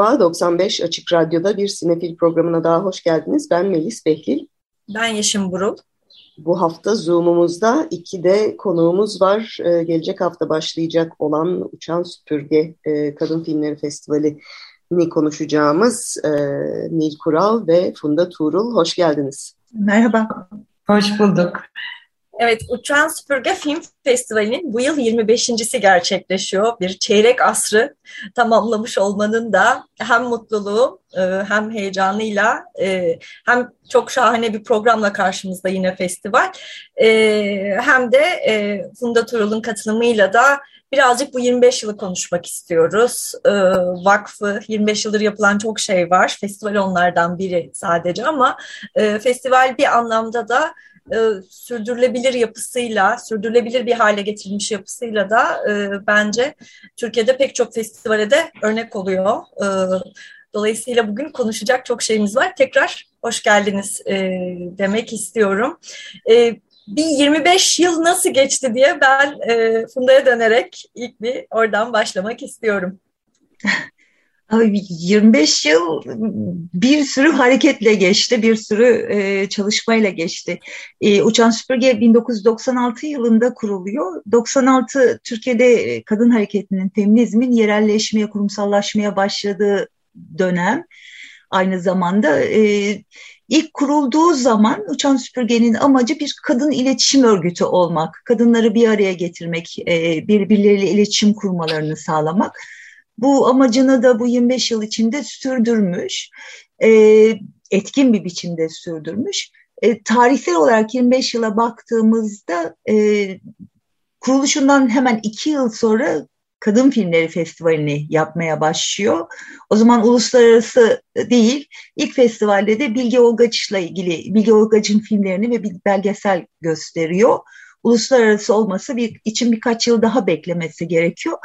Merhaba, 95 Açık Radyo'da bir sinefil programına daha hoş geldiniz. Ben Melis Behlil. Ben Yeşim Burul. Bu hafta Zoom'umuzda iki de konuğumuz var. Ee, gelecek hafta başlayacak olan Uçan Süpürge e, Kadın Filmleri Festivali'ni konuşacağımız e, Nil Kural ve Funda Tuğrul. Hoş geldiniz. Merhaba. Hoş bulduk. Evet, Uçan Süpürge Film Festivali'nin bu yıl 25.si gerçekleşiyor. Bir çeyrek asrı tamamlamış olmanın da hem mutluluğu e, hem heyecanıyla e, hem çok şahane bir programla karşımızda yine festival e, hem de Funda Turul'un katılımıyla da birazcık bu 25 yılı konuşmak istiyoruz. Vakfı, 25 yıldır yapılan çok şey var. Festival onlardan biri sadece ama festival bir anlamda da e, sürdürülebilir yapısıyla, sürdürülebilir bir hale getirilmiş yapısıyla da e, bence Türkiye'de pek çok festivale de örnek oluyor. E, dolayısıyla bugün konuşacak çok şeyimiz var. Tekrar hoş geldiniz e, demek istiyorum. E, bir 25 yıl nasıl geçti diye ben e, Funda'ya dönerek ilk bir oradan başlamak istiyorum. 25 yıl bir sürü hareketle geçti, bir sürü e, çalışmayla geçti. E, Uçan Süpürge 1996 yılında kuruluyor. 96 Türkiye'de kadın hareketinin, feminizmin yerelleşmeye, kurumsallaşmaya başladığı dönem. Aynı zamanda e, ilk kurulduğu zaman Uçan Süpürge'nin amacı bir kadın iletişim örgütü olmak, kadınları bir araya getirmek, e, birbirleriyle iletişim kurmalarını sağlamak bu amacını da bu 25 yıl içinde sürdürmüş, e, etkin bir biçimde sürdürmüş. E, tarihsel olarak 25 yıla baktığımızda e, kuruluşundan hemen iki yıl sonra Kadın Filmleri Festivali'ni yapmaya başlıyor. O zaman uluslararası değil, ilk festivalde de Bilge Olgaç'la ilgili, Bilge Olgaç'ın filmlerini ve bir belgesel gösteriyor. Uluslararası olması bir, için birkaç yıl daha beklemesi gerekiyor.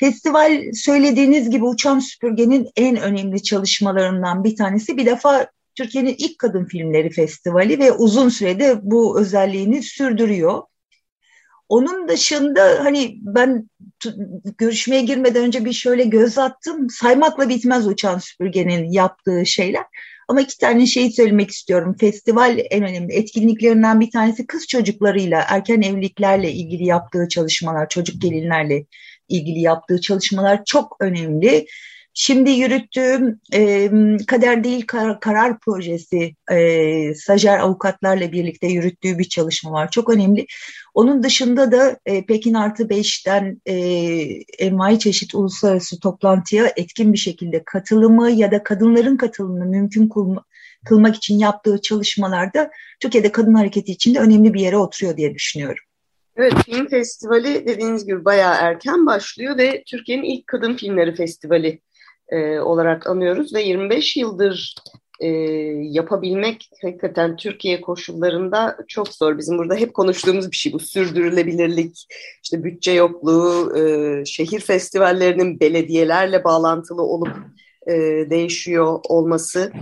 Festival söylediğiniz gibi Uçan Süpürge'nin en önemli çalışmalarından bir tanesi. Bir defa Türkiye'nin ilk kadın filmleri festivali ve uzun sürede bu özelliğini sürdürüyor. Onun dışında hani ben görüşmeye girmeden önce bir şöyle göz attım. Saymakla bitmez Uçan Süpürge'nin yaptığı şeyler. Ama iki tane şeyi söylemek istiyorum. Festival en önemli etkinliklerinden bir tanesi kız çocuklarıyla, erken evliliklerle ilgili yaptığı çalışmalar, çocuk gelinlerle ilgili yaptığı çalışmalar çok önemli. Şimdi yürüttüğüm e, Kader Değil Karar, Karar Projesi e, stajyer avukatlarla birlikte yürüttüğü bir çalışma var. Çok önemli. Onun dışında da e, Pekin Artı 5'ten e, envai çeşit uluslararası toplantıya etkin bir şekilde katılımı ya da kadınların katılımını mümkün kılma, kılmak için yaptığı çalışmalarda Türkiye'de kadın hareketi içinde önemli bir yere oturuyor diye düşünüyorum. Evet, film festivali dediğiniz gibi bayağı erken başlıyor ve Türkiye'nin ilk kadın filmleri festivali e, olarak anıyoruz ve 25 yıldır e, yapabilmek hakikaten Türkiye koşullarında çok zor. Bizim burada hep konuştuğumuz bir şey bu sürdürülebilirlik, işte bütçe yokluğu, e, şehir festivallerinin belediyelerle bağlantılı olup e, değişiyor olması.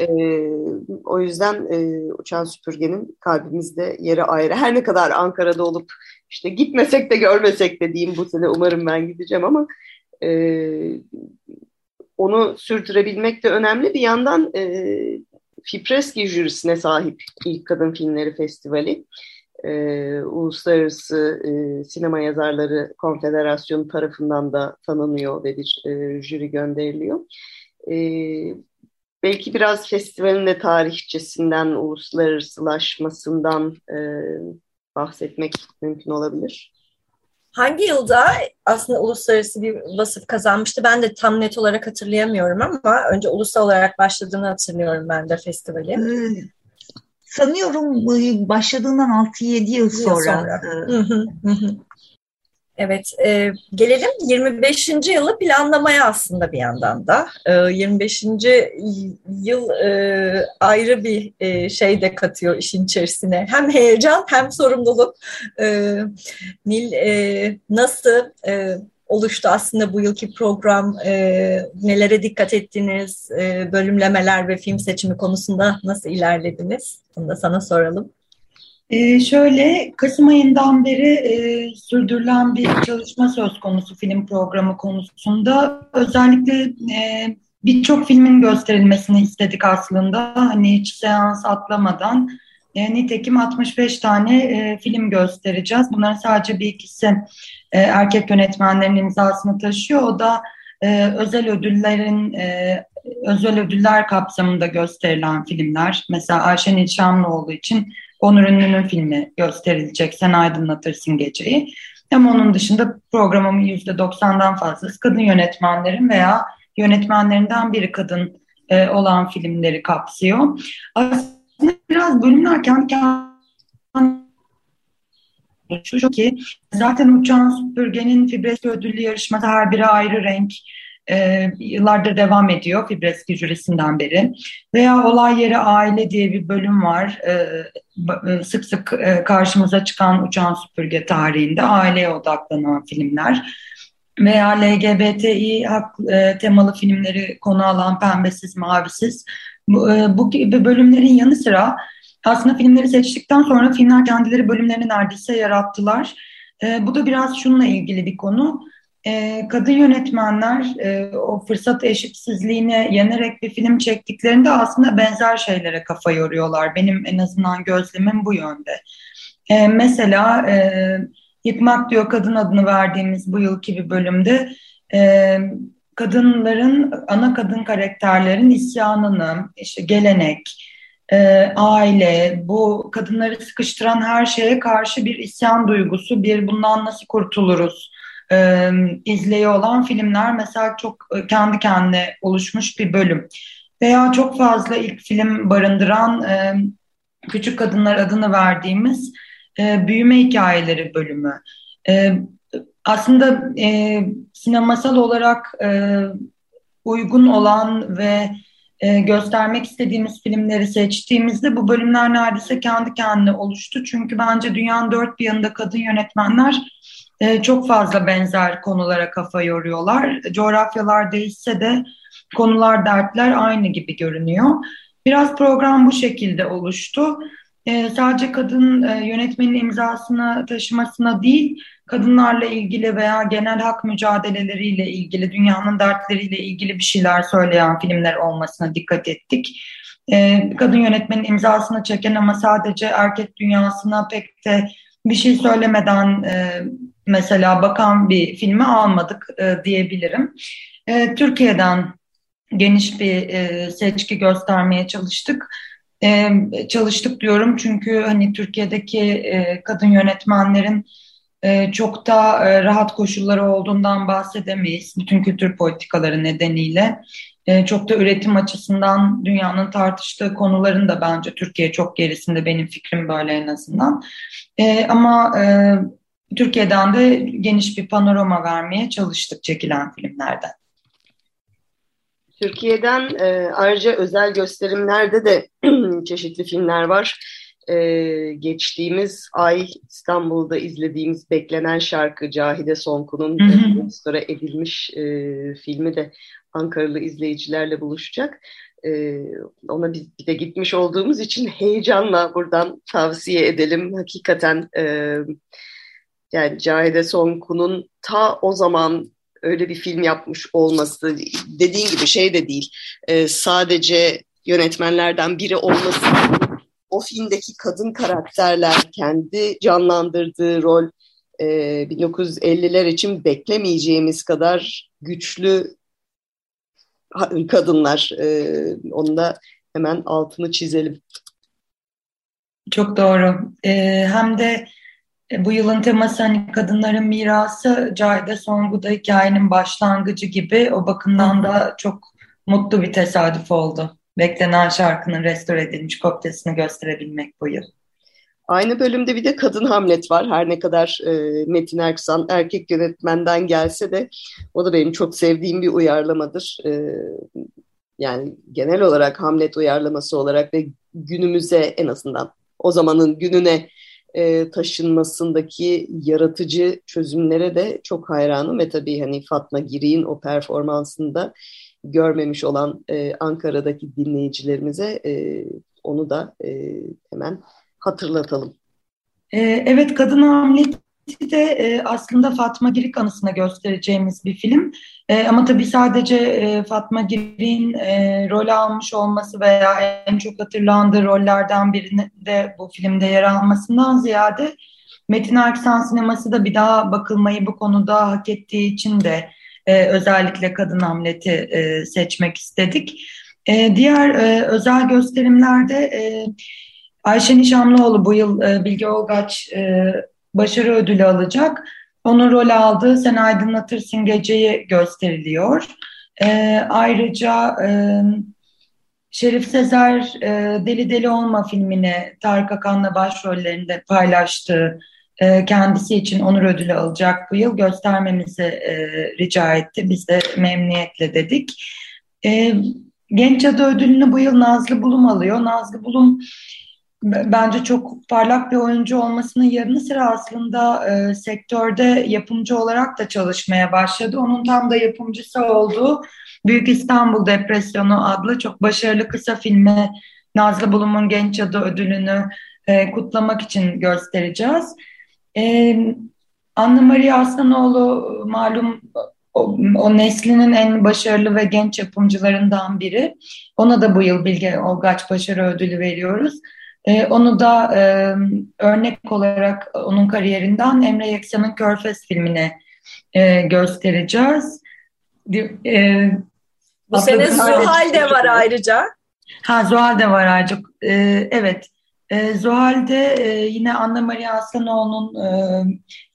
E, o yüzden e, uçan süpürgenin kalbimizde yeri ayrı. Her ne kadar Ankara'da olup işte gitmesek de görmesek de diyeyim bu sene umarım ben gideceğim ama e, onu sürdürebilmek de önemli. Bir yandan e, Fipreski jürisine sahip ilk Kadın Filmleri Festivali. E, Uluslararası e, Sinema Yazarları Konfederasyonu tarafından da tanınıyor ve bir e, jüri gönderiliyor. E, belki biraz festivalin de tarihçesinden, uluslararasılaşmasından e, bahsetmek mümkün olabilir. Hangi yılda aslında uluslararası bir vasıf kazanmıştı? Ben de tam net olarak hatırlayamıyorum ama önce ulusal olarak başladığını hatırlıyorum ben de festivali. Ee, sanıyorum başladığından 6-7 yıl sonra. sonra. Hı hı, hı. Evet, e, gelelim 25. yılı planlamaya aslında bir yandan da. E, 25. yıl e, ayrı bir e, şey de katıyor işin içerisine. Hem heyecan hem sorumluluk. E, Nil e, nasıl e, oluştu aslında bu yılki program? E, nelere dikkat ettiniz? E, bölümlemeler ve film seçimi konusunda nasıl ilerlediniz? Bunu da sana soralım. Ee, şöyle Kasım ayından beri e, sürdürülen bir çalışma söz konusu film programı konusunda. Özellikle e, birçok filmin gösterilmesini istedik aslında. Hani hiç seans atlamadan. E, nitekim 65 tane e, film göstereceğiz. Bunların sadece bir ikisi e, erkek yönetmenlerin imzasını taşıyor. O da e, özel ödüllerin e, özel ödüller kapsamında gösterilen filmler. Mesela Ayşen İlşamlıoğlu için Onur Ünlü'nün filmi gösterilecek. Sen aydınlatırsın geceyi. Hem onun dışında programımın %90'dan fazlası kadın yönetmenlerin veya yönetmenlerinden biri kadın e, olan filmleri kapsıyor. Aslında biraz bölümler kendi şu ki zaten Uçan Süpürge'nin Fibreski ödüllü yarışması her biri ayrı renk e, yıllardır devam ediyor Fibreski jürisinden beri. Veya Olay Yeri Aile diye bir bölüm var. E, e, sık sık e, karşımıza çıkan Uçan Süpürge tarihinde aileye odaklanan filmler. Veya LGBTİ hak e, temalı filmleri konu alan Pembesiz Mavisiz. Bu, e, bu gibi bölümlerin yanı sıra aslında filmleri seçtikten sonra filmler kendileri bölümlerini neredeyse yarattılar. E, bu da biraz şununla ilgili bir konu e, kadın yönetmenler e, o fırsat eşitsizliğine yenerek bir film çektiklerinde aslında benzer şeylere kafa yoruyorlar. Benim en azından gözlemim bu yönde. E, mesela e, Yıkmak diyor kadın adını verdiğimiz bu yılki bir bölümde kadınların, ana kadın karakterlerin isyanını, işte gelenek, aile, bu kadınları sıkıştıran her şeye karşı bir isyan duygusu, bir bundan nasıl kurtuluruz e, izleyi olan filmler mesela çok e, kendi kendine oluşmuş bir bölüm. Veya çok fazla ilk film barındıran e, Küçük Kadınlar adını verdiğimiz e, büyüme hikayeleri bölümü. E, aslında e, sinemasal olarak e, uygun olan ve e, göstermek istediğimiz filmleri seçtiğimizde bu bölümler neredeyse kendi kendine oluştu. Çünkü bence dünyanın dört bir yanında kadın yönetmenler e, çok fazla benzer konulara kafa yoruyorlar. Coğrafyalar değişse de konular, dertler aynı gibi görünüyor. Biraz program bu şekilde oluştu. E, sadece kadın e, yönetmenin imzasını taşımasına değil, kadınlarla ilgili veya genel hak mücadeleleriyle ilgili, dünyanın dertleriyle ilgili bir şeyler söyleyen filmler olmasına dikkat ettik. Kadın yönetmenin imzasını çeken ama sadece erkek dünyasına pek de bir şey söylemeden mesela bakan bir filmi almadık e, diyebilirim. E, Türkiye'den geniş bir e, seçki göstermeye çalıştık. E, çalıştık diyorum çünkü hani Türkiye'deki e, kadın yönetmenlerin e, çok da e, rahat koşulları olduğundan bahsedemeyiz. Bütün kültür politikaları nedeniyle. E, çok da üretim açısından dünyanın tartıştığı konuların da bence Türkiye çok gerisinde benim fikrim böyle en azından. E, ama e, Türkiye'den de geniş bir panorama vermeye çalıştık çekilen filmlerden. Türkiye'den e, ayrıca özel gösterimlerde de çeşitli filmler var. E, geçtiğimiz ay İstanbul'da izlediğimiz Beklenen Şarkı Cahide Sonku'nun restore edilmiş e, filmi de Ankaralı izleyicilerle buluşacak. E, ona biz bir de gitmiş olduğumuz için heyecanla buradan tavsiye edelim. Hakikaten e, yani Cahide Sonku'nun ta o zaman öyle bir film yapmış olması dediğin gibi şey de değil. E, sadece yönetmenlerden biri olması o filmdeki kadın karakterler kendi canlandırdığı rol e, 1950'ler için beklemeyeceğimiz kadar güçlü kadınlar. E, onu da hemen altını çizelim. Çok doğru. E, hem de bu yılın teması hani kadınların mirası Cahide Songu'da hikayenin başlangıcı gibi o bakımdan da çok mutlu bir tesadüf oldu. Beklenen şarkının restore edilmiş kopyasını gösterebilmek bu yıl. Aynı bölümde bir de kadın Hamlet var. Her ne kadar e, Metin Erksan erkek yönetmenden gelse de o da benim çok sevdiğim bir uyarlamadır. E, yani genel olarak Hamlet uyarlaması olarak ve günümüze en azından o zamanın gününe e, taşınmasındaki yaratıcı çözümlere de çok hayranım ve tabii hani Fatma Girik'in o performansında görmemiş olan e, Ankara'daki dinleyicilerimize e, onu da e, hemen hatırlatalım. E, evet Kadın Hamlet'i de e, aslında Fatma Girik anısına göstereceğimiz bir film. E, ama tabii sadece e, Fatma Girik'in e, rol almış olması veya en çok hatırlandığı rollerden birinde bu filmde yer almasından ziyade Metin Erksan sineması da bir daha bakılmayı bu konuda hak ettiği için de e, özellikle Kadın Hamlet'i e, seçmek istedik. E, diğer e, özel gösterimlerde e, Ayşe Nişanlıoğlu bu yıl e, Bilge Olgaç e, başarı ödülü alacak. Onun rol aldığı Sen Aydınlatırsın Gece'yi gösteriliyor. E, ayrıca e, Şerif Sezer e, Deli Deli Olma filmini Tarık Akan'la başrollerinde paylaştığı e, kendisi için onur ödülü alacak bu yıl göstermemizi e, rica etti. Biz de memnuniyetle dedik. E, Genç Adı ödülünü bu yıl Nazlı Bulum alıyor. Nazlı Bulum bence çok parlak bir oyuncu olmasının yanı sıra aslında e, sektörde yapımcı olarak da çalışmaya başladı. Onun tam da yapımcısı olduğu Büyük İstanbul Depresyonu adlı çok başarılı kısa filmi Nazlı Bulum'un Genç Adı ödülünü e, kutlamak için göstereceğiz. E, Anna Maria Aslanoğlu malum o, o neslinin en başarılı ve genç yapımcılarından biri. Ona da bu yıl Bilge Olgaç Başarı Ödülü veriyoruz. E, onu da e, örnek olarak onun kariyerinden Emre Yeksan'ın Körfez filmine e, göstereceğiz. E, bu sene Zuhal de var ayrıca. Ha Zuhal de var ayrıca. E, evet. E, Zuhal'de e, yine Anna Maria Aslanoğlu'nun e,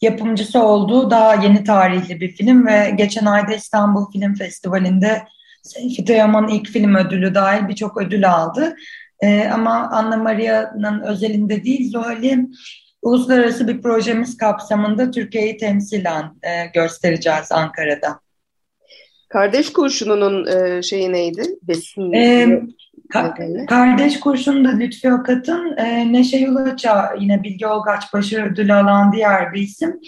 yapımcısı olduğu daha yeni tarihli bir film ve geçen ayda İstanbul Film Festivali'nde Seyfi Teoman'ın ilk film ödülü dahil birçok ödül aldı. E, ama Anna Maria'nın özelinde değil, Zuhal'i uluslararası bir projemiz kapsamında Türkiye'yi temsilen e, göstereceğiz Ankara'da. Kardeş Kurşunu'nun e, şeyi neydi? Besin ee, ka Kardeş Kurşunu da Lütfi Okat'ın e, Neşe Yulaç'a yine Bilgi Olgaç Başarı Ödülü alan diğer bir isim.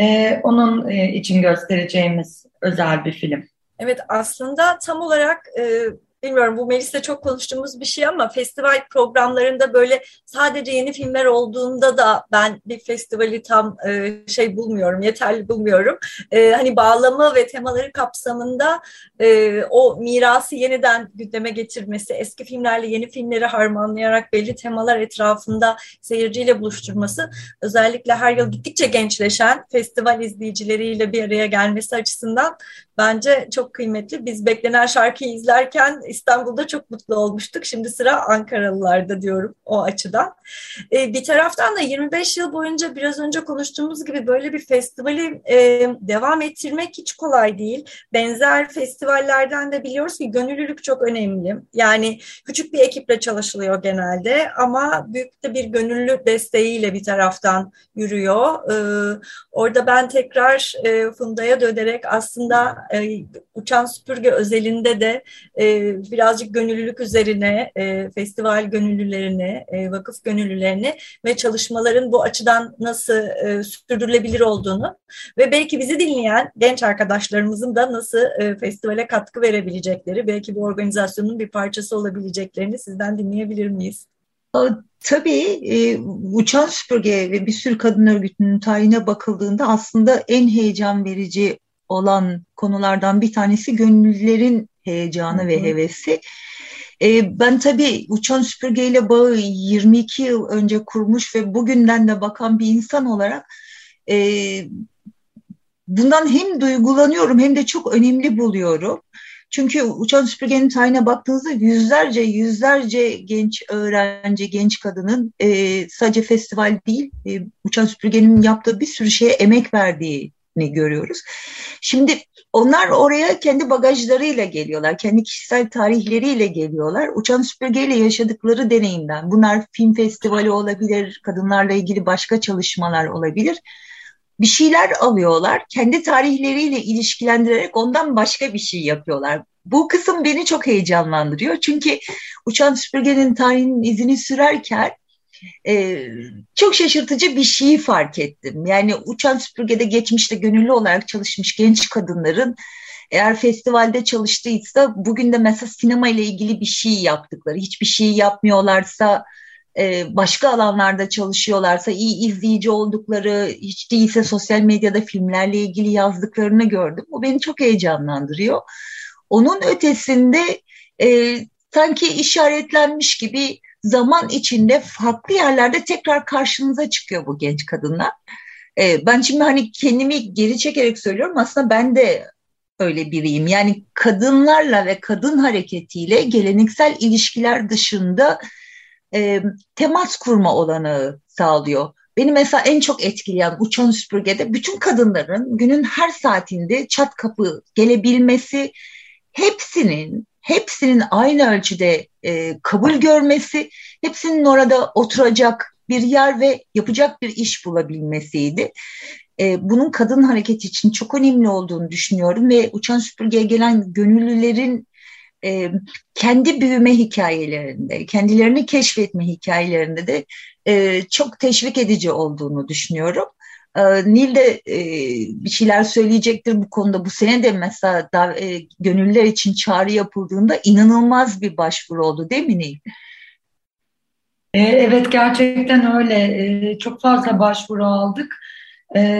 E, onun e, için göstereceğimiz özel bir film. Evet aslında tam olarak e, bilmiyorum bu Melis'le çok konuştuğumuz bir şey ama festival programlarında böyle sadece yeni filmler olduğunda da ben bir festivali tam e, şey bulmuyorum, yeterli bulmuyorum. E, hani bağlamı ve temaları kapsamında e, o mirası yeniden gündeme getirmesi, eski filmlerle yeni filmleri harmanlayarak belli temalar etrafında seyirciyle buluşturması özellikle her yıl gittikçe gençleşen festival izleyicileriyle bir araya gelmesi açısından bence çok kıymetli. Biz beklenen şarkıyı izlerken İstanbul'da çok mutlu olmuştuk. Şimdi sıra Ankaralılarda diyorum o açıdan. E, bir taraftan da 25 yıl boyunca biraz önce konuştuğumuz gibi böyle bir festivali e, devam ettirmek hiç kolay değil. Benzer festivallerden de biliyoruz ki gönüllülük çok önemli. Yani küçük bir ekiple çalışılıyor genelde ama büyük de bir gönüllü desteğiyle bir taraftan yürüyor. E, orada ben tekrar e, Funda'ya dönerek aslında e, uçan süpürge özelinde de e, birazcık gönüllülük üzerine, e, festival gönüllülerini, e, vakıf gönüllülerini ve çalışmaların bu açıdan nasıl e, sürdürülebilir olduğunu ve belki bizi dinleyen genç arkadaşlarımızın da nasıl e, festivale katkı verebilecekleri, belki bu organizasyonun bir parçası olabileceklerini sizden dinleyebilir miyiz? Tabii e, uçan süpürge ve bir sürü kadın örgütünün tarihine bakıldığında aslında en heyecan verici olan konulardan bir tanesi gönüllülerin heyecanı Hı -hı. ve hevesi. E, ben tabii uçan süpürgeyle bağı 22 yıl önce kurmuş ve bugünden de bakan bir insan olarak e, bundan hem duygulanıyorum hem de çok önemli buluyorum. Çünkü uçan süpürgenin tarihine baktığınızda yüzlerce yüzlerce genç öğrenci, genç kadının e, sadece festival değil, e, uçan süpürgenin yaptığı bir sürü şeye emek verdiği görüyoruz. Şimdi onlar oraya kendi bagajlarıyla geliyorlar, kendi kişisel tarihleriyle geliyorlar. Uçan süpürgeyle yaşadıkları deneyimden, bunlar film festivali olabilir, kadınlarla ilgili başka çalışmalar olabilir. Bir şeyler alıyorlar, kendi tarihleriyle ilişkilendirerek ondan başka bir şey yapıyorlar. Bu kısım beni çok heyecanlandırıyor. Çünkü uçan süpürgenin tarihinin izini sürerken e, çok şaşırtıcı bir şeyi fark ettim. Yani uçan süpürgede geçmişte gönüllü olarak çalışmış genç kadınların eğer festivalde çalıştıysa bugün de mesela sinema ile ilgili bir şey yaptıkları, hiçbir şey yapmıyorlarsa e, başka alanlarda çalışıyorlarsa iyi izleyici oldukları, hiç değilse sosyal medyada filmlerle ilgili yazdıklarını gördüm. Bu beni çok heyecanlandırıyor. Onun ötesinde e, sanki işaretlenmiş gibi zaman içinde farklı yerlerde tekrar karşınıza çıkıyor bu genç kadınlar. E, ben şimdi hani kendimi geri çekerek söylüyorum aslında ben de öyle biriyim. Yani kadınlarla ve kadın hareketiyle geleneksel ilişkiler dışında e, temas kurma olanağı sağlıyor. Beni mesela en çok etkileyen uçan süpürgede bütün kadınların günün her saatinde çat kapı gelebilmesi, hepsinin hepsinin aynı ölçüde e, kabul görmesi, hepsinin orada oturacak bir yer ve yapacak bir iş bulabilmesiydi. E, bunun kadın hareketi için çok önemli olduğunu düşünüyorum ve uçan süpürgeye gelen gönüllülerin e, kendi büyüme hikayelerinde, kendilerini keşfetme hikayelerinde de e, çok teşvik edici olduğunu düşünüyorum. Ee, Nil de e, bir şeyler söyleyecektir bu konuda. Bu sene de mesela da, e, gönüllüler için çağrı yapıldığında inanılmaz bir başvuru oldu değil mi Nil? E, evet gerçekten öyle. Çok fazla başvuru aldık.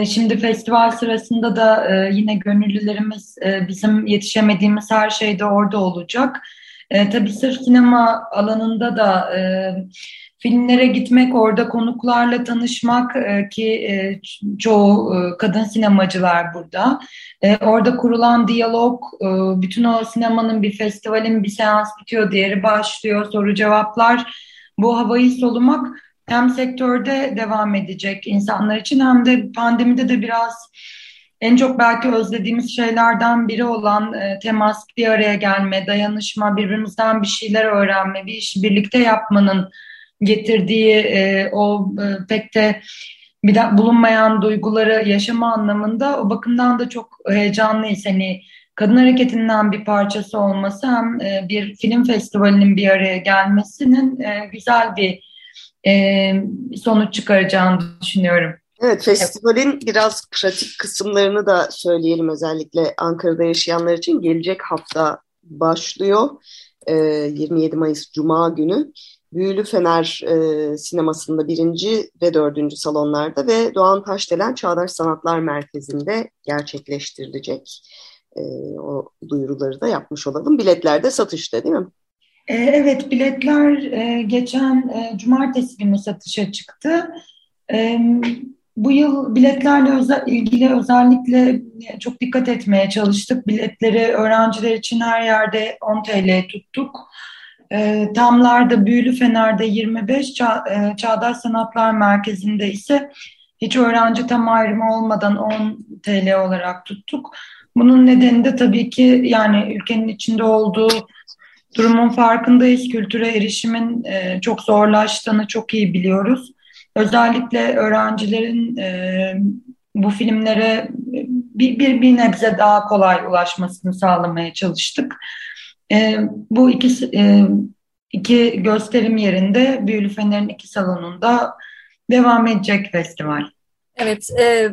Şimdi festival sırasında da yine gönüllülerimiz bizim yetişemediğimiz her şeyde orada olacak. Tabii sırf sinema alanında da filmlere gitmek, orada konuklarla tanışmak e, ki e, çoğu e, kadın sinemacılar burada. Orada kurulan diyalog, bütün o sinemanın bir festivalin bir seans bitiyor, diğeri başlıyor, soru cevaplar. Bu havayı solumak hem sektörde devam edecek insanlar için hem de pandemide de biraz en çok belki özlediğimiz şeylerden biri olan e, temas, bir araya gelme, dayanışma, birbirimizden bir şeyler öğrenme, bir işi birlikte yapmanın getirdiği e, o e, pek de bulunmayan duyguları yaşama anlamında o bakımdan da çok heyecanlıyız. Hani kadın hareketinden bir parçası olması hem e, bir film festivalinin bir araya gelmesinin e, güzel bir e, sonuç çıkaracağını düşünüyorum. Evet, festivalin biraz pratik kısımlarını da söyleyelim özellikle Ankara'da yaşayanlar için. Gelecek hafta başlıyor. 27 Mayıs Cuma günü. Büyülü Fener e, sinemasında birinci ve dördüncü salonlarda ve Doğan Taşdelen Çağdaş Sanatlar Merkezi'nde gerçekleştirilecek. E, o duyuruları da yapmış olalım. Biletler de satışta değil mi? E, evet, biletler e, geçen e, cumartesi günü satışa çıktı. Bu yıl biletlerle ilgili özellikle çok dikkat etmeye çalıştık. Biletleri öğrenciler için her yerde 10 TL tuttuk. E, Tamlar'da, Büyülü Fener'de 25, Ça e, Çağdaş Sanatlar Merkezi'nde ise hiç öğrenci tam ayrımı olmadan 10 TL olarak tuttuk. Bunun nedeni de tabii ki yani ülkenin içinde olduğu durumun farkındayız. Kültüre erişimin e, çok zorlaştığını çok iyi biliyoruz. Özellikle öğrencilerin e, bu filmlere bir, bir, bir nebze daha kolay ulaşmasını sağlamaya çalıştık. E, bu iki, e, iki gösterim yerinde Büyülü Fener'in iki salonunda devam edecek festival. Evet, e,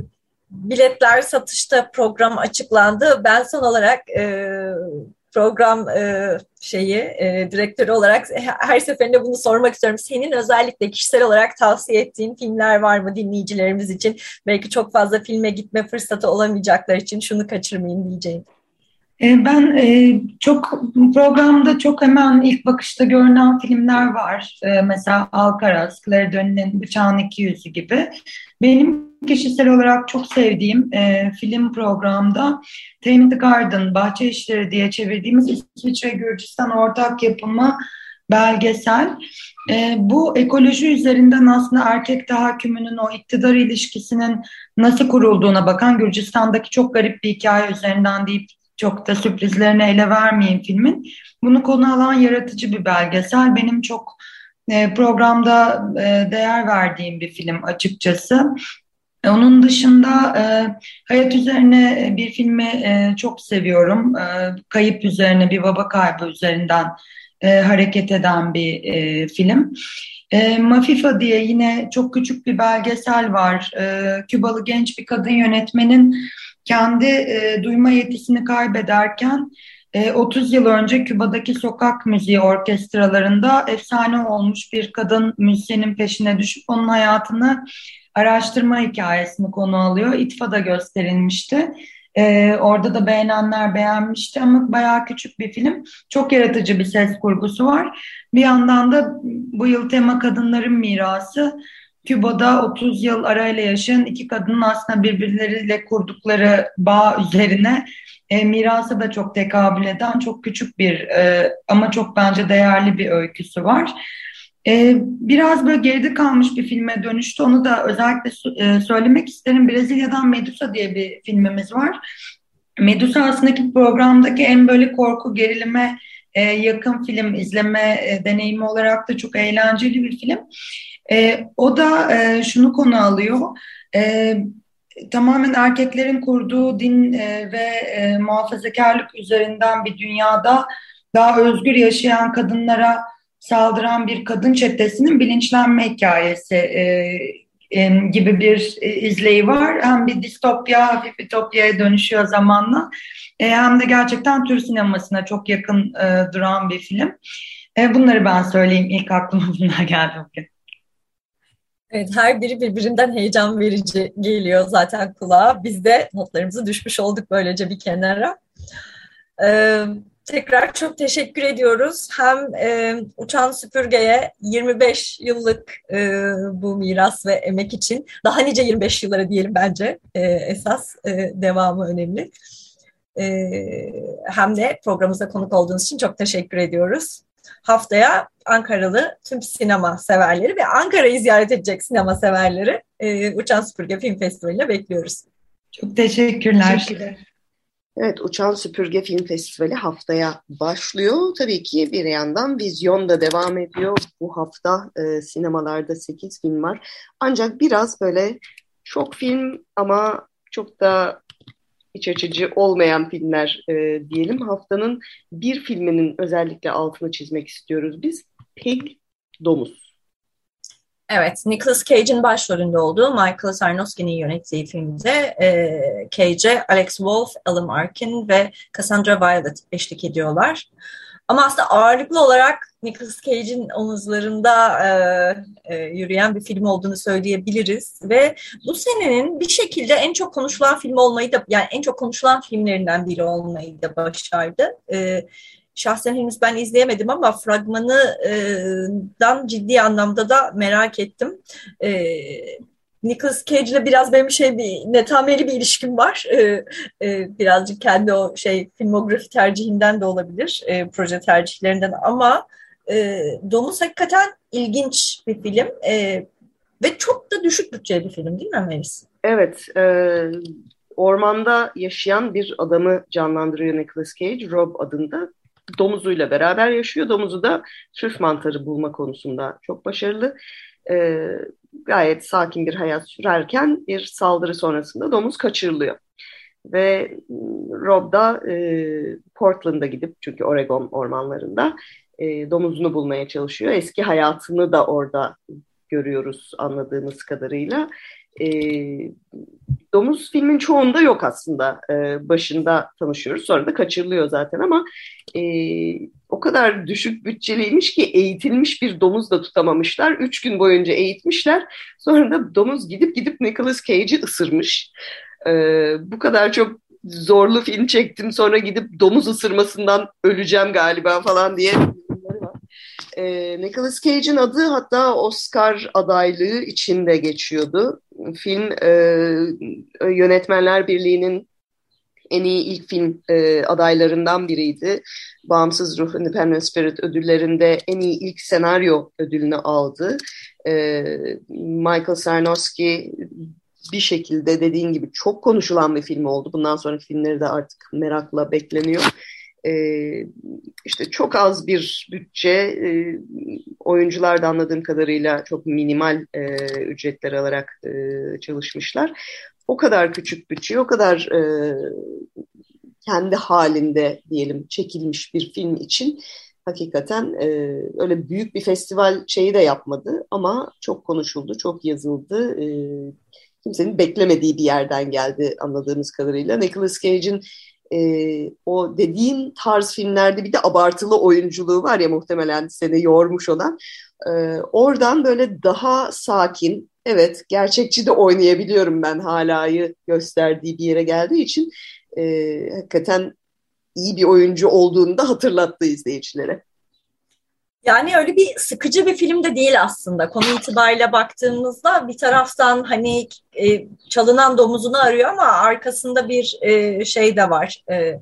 biletler satışta program açıklandı. Ben son olarak e, program e, şeyi e, direktörü olarak her seferinde bunu sormak istiyorum. Senin özellikle kişisel olarak tavsiye ettiğin filmler var mı dinleyicilerimiz için? Belki çok fazla filme gitme fırsatı olamayacaklar için şunu kaçırmayın diyeceğim. E, ben e, çok programda çok hemen ilk bakışta görünen filmler var. E, mesela Alcaraz, Claire Denis'in Bıçağın İki Yüzü gibi. Benim kişisel olarak çok sevdiğim film programda Tame the Garden, Bahçe İşleri diye çevirdiğimiz İsviçre Gürcistan ortak yapımı belgesel. Bu ekoloji üzerinden aslında erkek tahakkümünün o iktidar ilişkisinin nasıl kurulduğuna bakan Gürcistan'daki çok garip bir hikaye üzerinden deyip çok da sürprizlerine ele vermeyeyim filmin. Bunu konu alan yaratıcı bir belgesel. Benim çok e, programda e, değer verdiğim bir film açıkçası. E, onun dışında hayat üzerine bir filmi çok seviyorum. Kayıp üzerine, bir baba kaybı üzerinden hareket eden bir film. Mafifa diye yine çok küçük bir belgesel var. Kübalı genç bir kadın yönetmenin kendi e, duyma yetisini kaybederken 30 e, yıl önce Küba'daki sokak müziği orkestralarında efsane olmuş bir kadın müzisyenin peşine düşüp onun hayatını araştırma hikayesini konu alıyor. İTFA'da gösterilmişti. Ee, orada da beğenenler beğenmişti ama bayağı küçük bir film. Çok yaratıcı bir ses kurgusu var. Bir yandan da bu yıl tema kadınların mirası. Küba'da 30 yıl arayla yaşayan iki kadının aslında birbirleriyle kurdukları bağ üzerine e, mirasa da çok tekabül eden çok küçük bir e, ama çok bence değerli bir öyküsü var. E, biraz böyle geride kalmış bir filme dönüştü. Onu da özellikle e, söylemek isterim. Brezilya'dan Medusa diye bir filmimiz var. Medusa aslında programdaki en böyle korku gerilime e, yakın film izleme e, deneyimi olarak da çok eğlenceli bir film. E, o da e, şunu konu alıyor. E, tamamen erkeklerin kurduğu din e, ve e, muhafazakarlık üzerinden bir dünyada daha özgür yaşayan kadınlara saldıran bir kadın çetesinin bilinçlenme hikayesi e, e, gibi bir e, izleyi var. Hem bir distopya, hafif ütopyaya dönüşüyor zamanla. E, hem de gerçekten Türk sinemasına çok yakın e, duran bir film. E, bunları ben söyleyeyim. İlk aklıma bunlar geldi bugün. Evet, her biri birbirinden heyecan verici geliyor zaten kulağa. Biz de notlarımızı düşmüş olduk böylece bir kenara. Ee, tekrar çok teşekkür ediyoruz. Hem e, Uçan Süpürge'ye 25 yıllık e, bu miras ve emek için, daha nice 25 yıllara diyelim bence e, esas e, devamı önemli. E, hem de programımıza konuk olduğunuz için çok teşekkür ediyoruz haftaya Ankaralı tüm sinema severleri ve Ankara'yı ziyaret edecek sinema severleri e, Uçan Süpürge Film Festivali'ne bekliyoruz. Çok teşekkürler. teşekkürler. Evet, Uçan Süpürge Film Festivali haftaya başlıyor. Tabii ki bir yandan vizyon da devam ediyor. Bu hafta e, sinemalarda 8 film var. Ancak biraz böyle çok film ama çok da iç açıcı olmayan filmler e, diyelim. Haftanın bir filminin özellikle altını çizmek istiyoruz biz. Pig Domuz. Evet, Nicolas Cage'in başrolünde olduğu Michael Sarnowski'nin yönettiği filmde e, Cage'e Alex Wolff, Alan Arkin ve Cassandra Violet eşlik ediyorlar. Ama aslında ağırlıklı olarak Nicolas Cage'in omuzlarında e, e, yürüyen bir film olduğunu söyleyebiliriz ve bu senenin bir şekilde en çok konuşulan film olmayı da yani en çok konuşulan filmlerinden biri olmayı da başardı. E, şahsen henüz ben izleyemedim ama fragmanından ciddi anlamda da merak ettim. E, Nicolas Cage ile biraz benim şey bir netameli bir ilişkim var. Ee, e, birazcık kendi o şey filmografi tercihinden de olabilir, e, proje tercihlerinden ama e, Domuz hakikaten ilginç bir film e, ve çok da düşük bütçeli bir film değil mi Melis? Evet, e, ormanda yaşayan bir adamı canlandırıyor Nicolas Cage, Rob adında. Domuzuyla beraber yaşıyor. Domuzu da trüf mantarı bulma konusunda çok başarılı. E, gayet sakin bir hayat sürerken bir saldırı sonrasında domuz kaçırılıyor. Ve Rob da e, Portland'a gidip çünkü Oregon ormanlarında e, domuzunu bulmaya çalışıyor. Eski hayatını da orada görüyoruz anladığımız kadarıyla. E, domuz filmin çoğunda yok aslında. E, başında tanışıyoruz. Sonra da kaçırılıyor zaten ama e, o kadar düşük bütçeliymiş ki eğitilmiş bir domuz da tutamamışlar. Üç gün boyunca eğitmişler. Sonra da domuz gidip gidip Nicolas Cage'i ısırmış. E, bu kadar çok zorlu film çektim sonra gidip domuz ısırmasından öleceğim galiba falan diye e, Nicolas Cage'in adı hatta Oscar adaylığı içinde geçiyordu. Film e, Yönetmenler Birliği'nin en iyi ilk film e, adaylarından biriydi. Bağımsız Ruh Independent Spirit ödüllerinde en iyi ilk senaryo ödülünü aldı. E, Michael Sarnowski bir şekilde dediğin gibi çok konuşulan bir film oldu. Bundan sonraki filmleri de artık merakla bekleniyor. E, işte çok az bir bütçe, e, oyuncular da anladığım kadarıyla çok minimal e, ücretler alarak e, çalışmışlar. O kadar küçük bütçe, o kadar e, kendi halinde diyelim çekilmiş bir film için hakikaten e, öyle büyük bir festival şeyi de yapmadı ama çok konuşuldu, çok yazıldı. E, kimsenin beklemediği bir yerden geldi anladığımız kadarıyla. Nicolas Cage'in e, o dediğin tarz filmlerde bir de abartılı oyunculuğu var ya muhtemelen seni yormuş olan. E, oradan böyle daha sakin, evet gerçekçi de oynayabiliyorum ben halayı gösterdiği bir yere geldiği için e, hakikaten iyi bir oyuncu olduğunu da hatırlattı izleyicilere. Yani öyle bir sıkıcı bir film de değil aslında. Konu itibariyle baktığımızda bir taraftan hani e, çalınan domuzunu arıyor ama arkasında bir e, şey de var. E, e,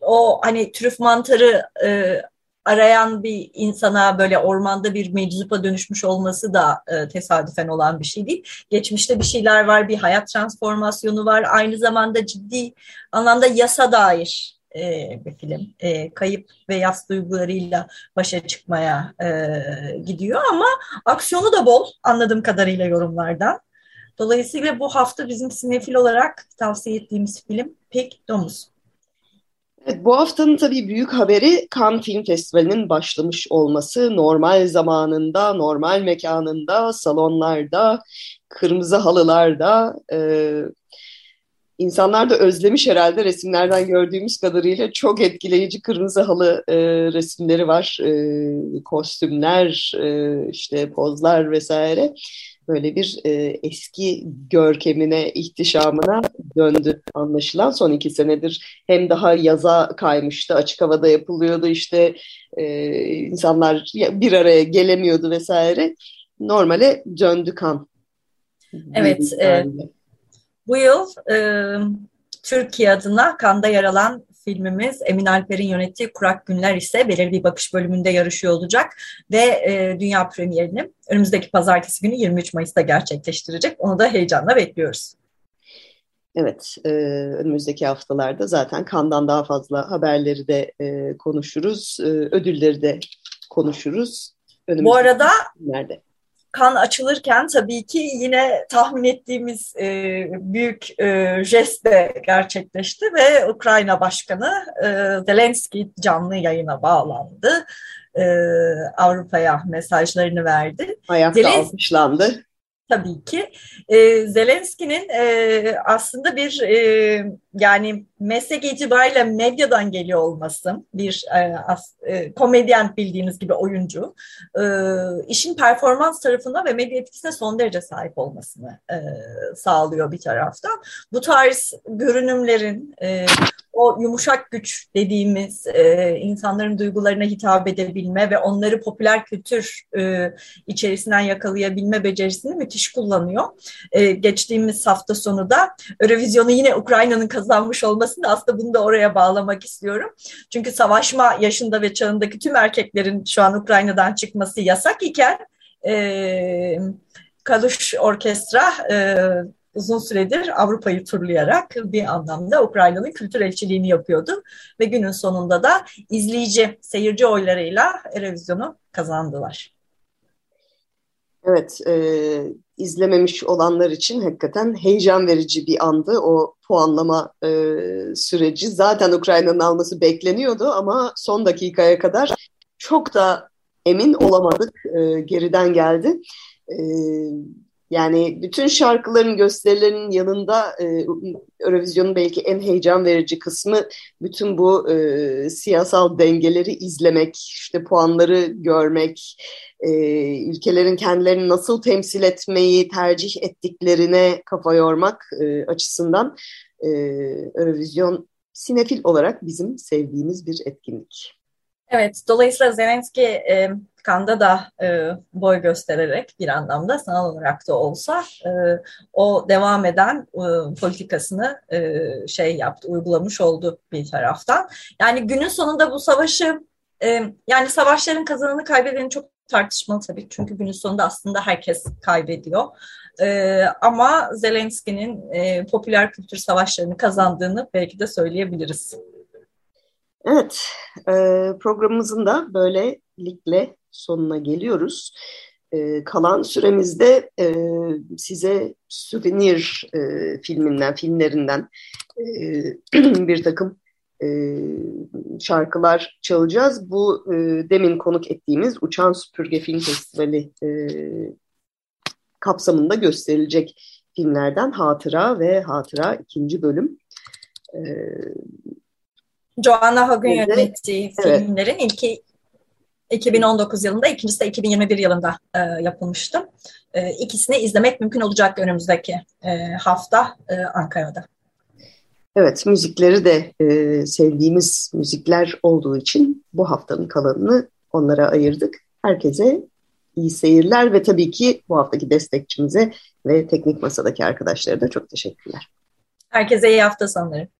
o hani trüf mantarı e, arayan bir insana böyle ormanda bir meczupa dönüşmüş olması da e, tesadüfen olan bir şey değil. Geçmişte bir şeyler var, bir hayat transformasyonu var. Aynı zamanda ciddi anlamda yasa dair e, bir film. E, kayıp ve yas duygularıyla başa çıkmaya e, gidiyor ama aksiyonu da bol anladığım kadarıyla yorumlardan. Dolayısıyla bu hafta bizim sinefil olarak tavsiye ettiğimiz film Pek Domuz. Evet, bu haftanın tabii büyük haberi Cannes Film Festivali'nin başlamış olması. Normal zamanında, normal mekanında, salonlarda, kırmızı halılarda, e, İnsanlar da özlemiş herhalde resimlerden gördüğümüz kadarıyla çok etkileyici kırmızı halı e, resimleri var. E, kostümler, e, işte pozlar vesaire. Böyle bir e, eski görkemine, ihtişamına döndü anlaşılan son iki senedir. Hem daha yaza kaymıştı, açık havada yapılıyordu işte e, insanlar bir araya gelemiyordu vesaire. Normale döndü kan. Evet. E, bu yıl e, Türkiye adına Kanda yer alan filmimiz Emin Alper'in yönettiği Kurak Günler ise belirli bir bakış bölümünde yarışıyor olacak ve e, dünya premierini önümüzdeki pazartesi günü 23 Mayıs'ta gerçekleştirecek. Onu da heyecanla bekliyoruz. Evet, e, önümüzdeki haftalarda zaten Kandan daha fazla haberleri de e, konuşuruz, e, ödülleri de konuşuruz. Bu arada günlerde kan açılırken tabii ki yine tahmin ettiğimiz e, büyük e, jest de gerçekleşti ve Ukrayna Başkanı e, Zelenski canlı yayına bağlandı. E, Avrupa'ya mesajlarını verdi. Ayakta Zelenski, alkışlandı tabii ki. E, Zelenski'nin e, aslında bir e, yani meslek itibariyle medyadan geliyor olması, bir e, as, e, komedyen bildiğiniz gibi oyuncu, e, işin performans tarafına ve medya etkisine son derece sahip olmasını e, sağlıyor bir taraftan. Bu tarz görünümlerin, e, o yumuşak güç dediğimiz e, insanların duygularına hitap edebilme ve onları popüler kültür e, içerisinden yakalayabilme becerisini müthiş kullanıyor. E, geçtiğimiz hafta sonu da Eurovision'u yine Ukrayna'nın kazanmış olmasını aslında bunu da oraya bağlamak istiyorum. Çünkü savaşma yaşında ve çağındaki tüm erkeklerin şu an Ukrayna'dan çıkması yasak iken e, Kaluş Orkestra e, uzun süredir Avrupa'yı turlayarak bir anlamda Ukrayna'nın kültür elçiliğini yapıyordu. Ve günün sonunda da izleyici, seyirci oylarıyla Eurovision'u kazandılar. Evet, e, izlememiş olanlar için hakikaten heyecan verici bir andı o puanlama e, süreci. Zaten Ukrayna'nın alması bekleniyordu ama son dakikaya kadar çok da emin olamadık. E, geriden geldi. E, yani bütün şarkıların gösterilerinin yanında e, Eurovision'un belki en heyecan verici kısmı bütün bu e, siyasal dengeleri izlemek, işte puanları görmek, e, ülkelerin kendilerini nasıl temsil etmeyi tercih ettiklerine kafa yormak e, açısından e, Eurovision sinefil olarak bizim sevdiğimiz bir etkinlik. Evet, dolayısıyla Zelenski e, Kanda da e, boy göstererek bir anlamda sanal olarak da olsa e, o devam eden e, politikasını e, şey yaptı, uygulamış oldu bir taraftan. Yani günün sonunda bu savaşı e, yani savaşların kazananı kaybedeni çok tartışmalı tabii. Çünkü günün sonunda aslında herkes kaybediyor. E, ama Zelenski'nin e, popüler kültür savaşlarını kazandığını belki de söyleyebiliriz. Evet, e, programımızın da böylelikle sonuna geliyoruz. E, kalan süremizde e, size Souvenir e, filminden, filmlerinden e, bir takım şarkılar çalacağız. Bu demin konuk ettiğimiz Uçan Süpürge Film Festivali kapsamında gösterilecek filmlerden Hatıra ve Hatıra ikinci bölüm. E, Joanna Hog'un yönettiği evet. filmlerin ilki 2019 yılında, ikincisi de 2021 yılında e, yapılmıştı. E, ikisini izlemek mümkün olacak önümüzdeki e, hafta e, Ankara'da. Evet, müzikleri de e, sevdiğimiz müzikler olduğu için bu haftanın kalanını onlara ayırdık. Herkese iyi seyirler ve tabii ki bu haftaki destekçimize ve teknik masadaki arkadaşlara da çok teşekkürler. Herkese iyi hafta sonları.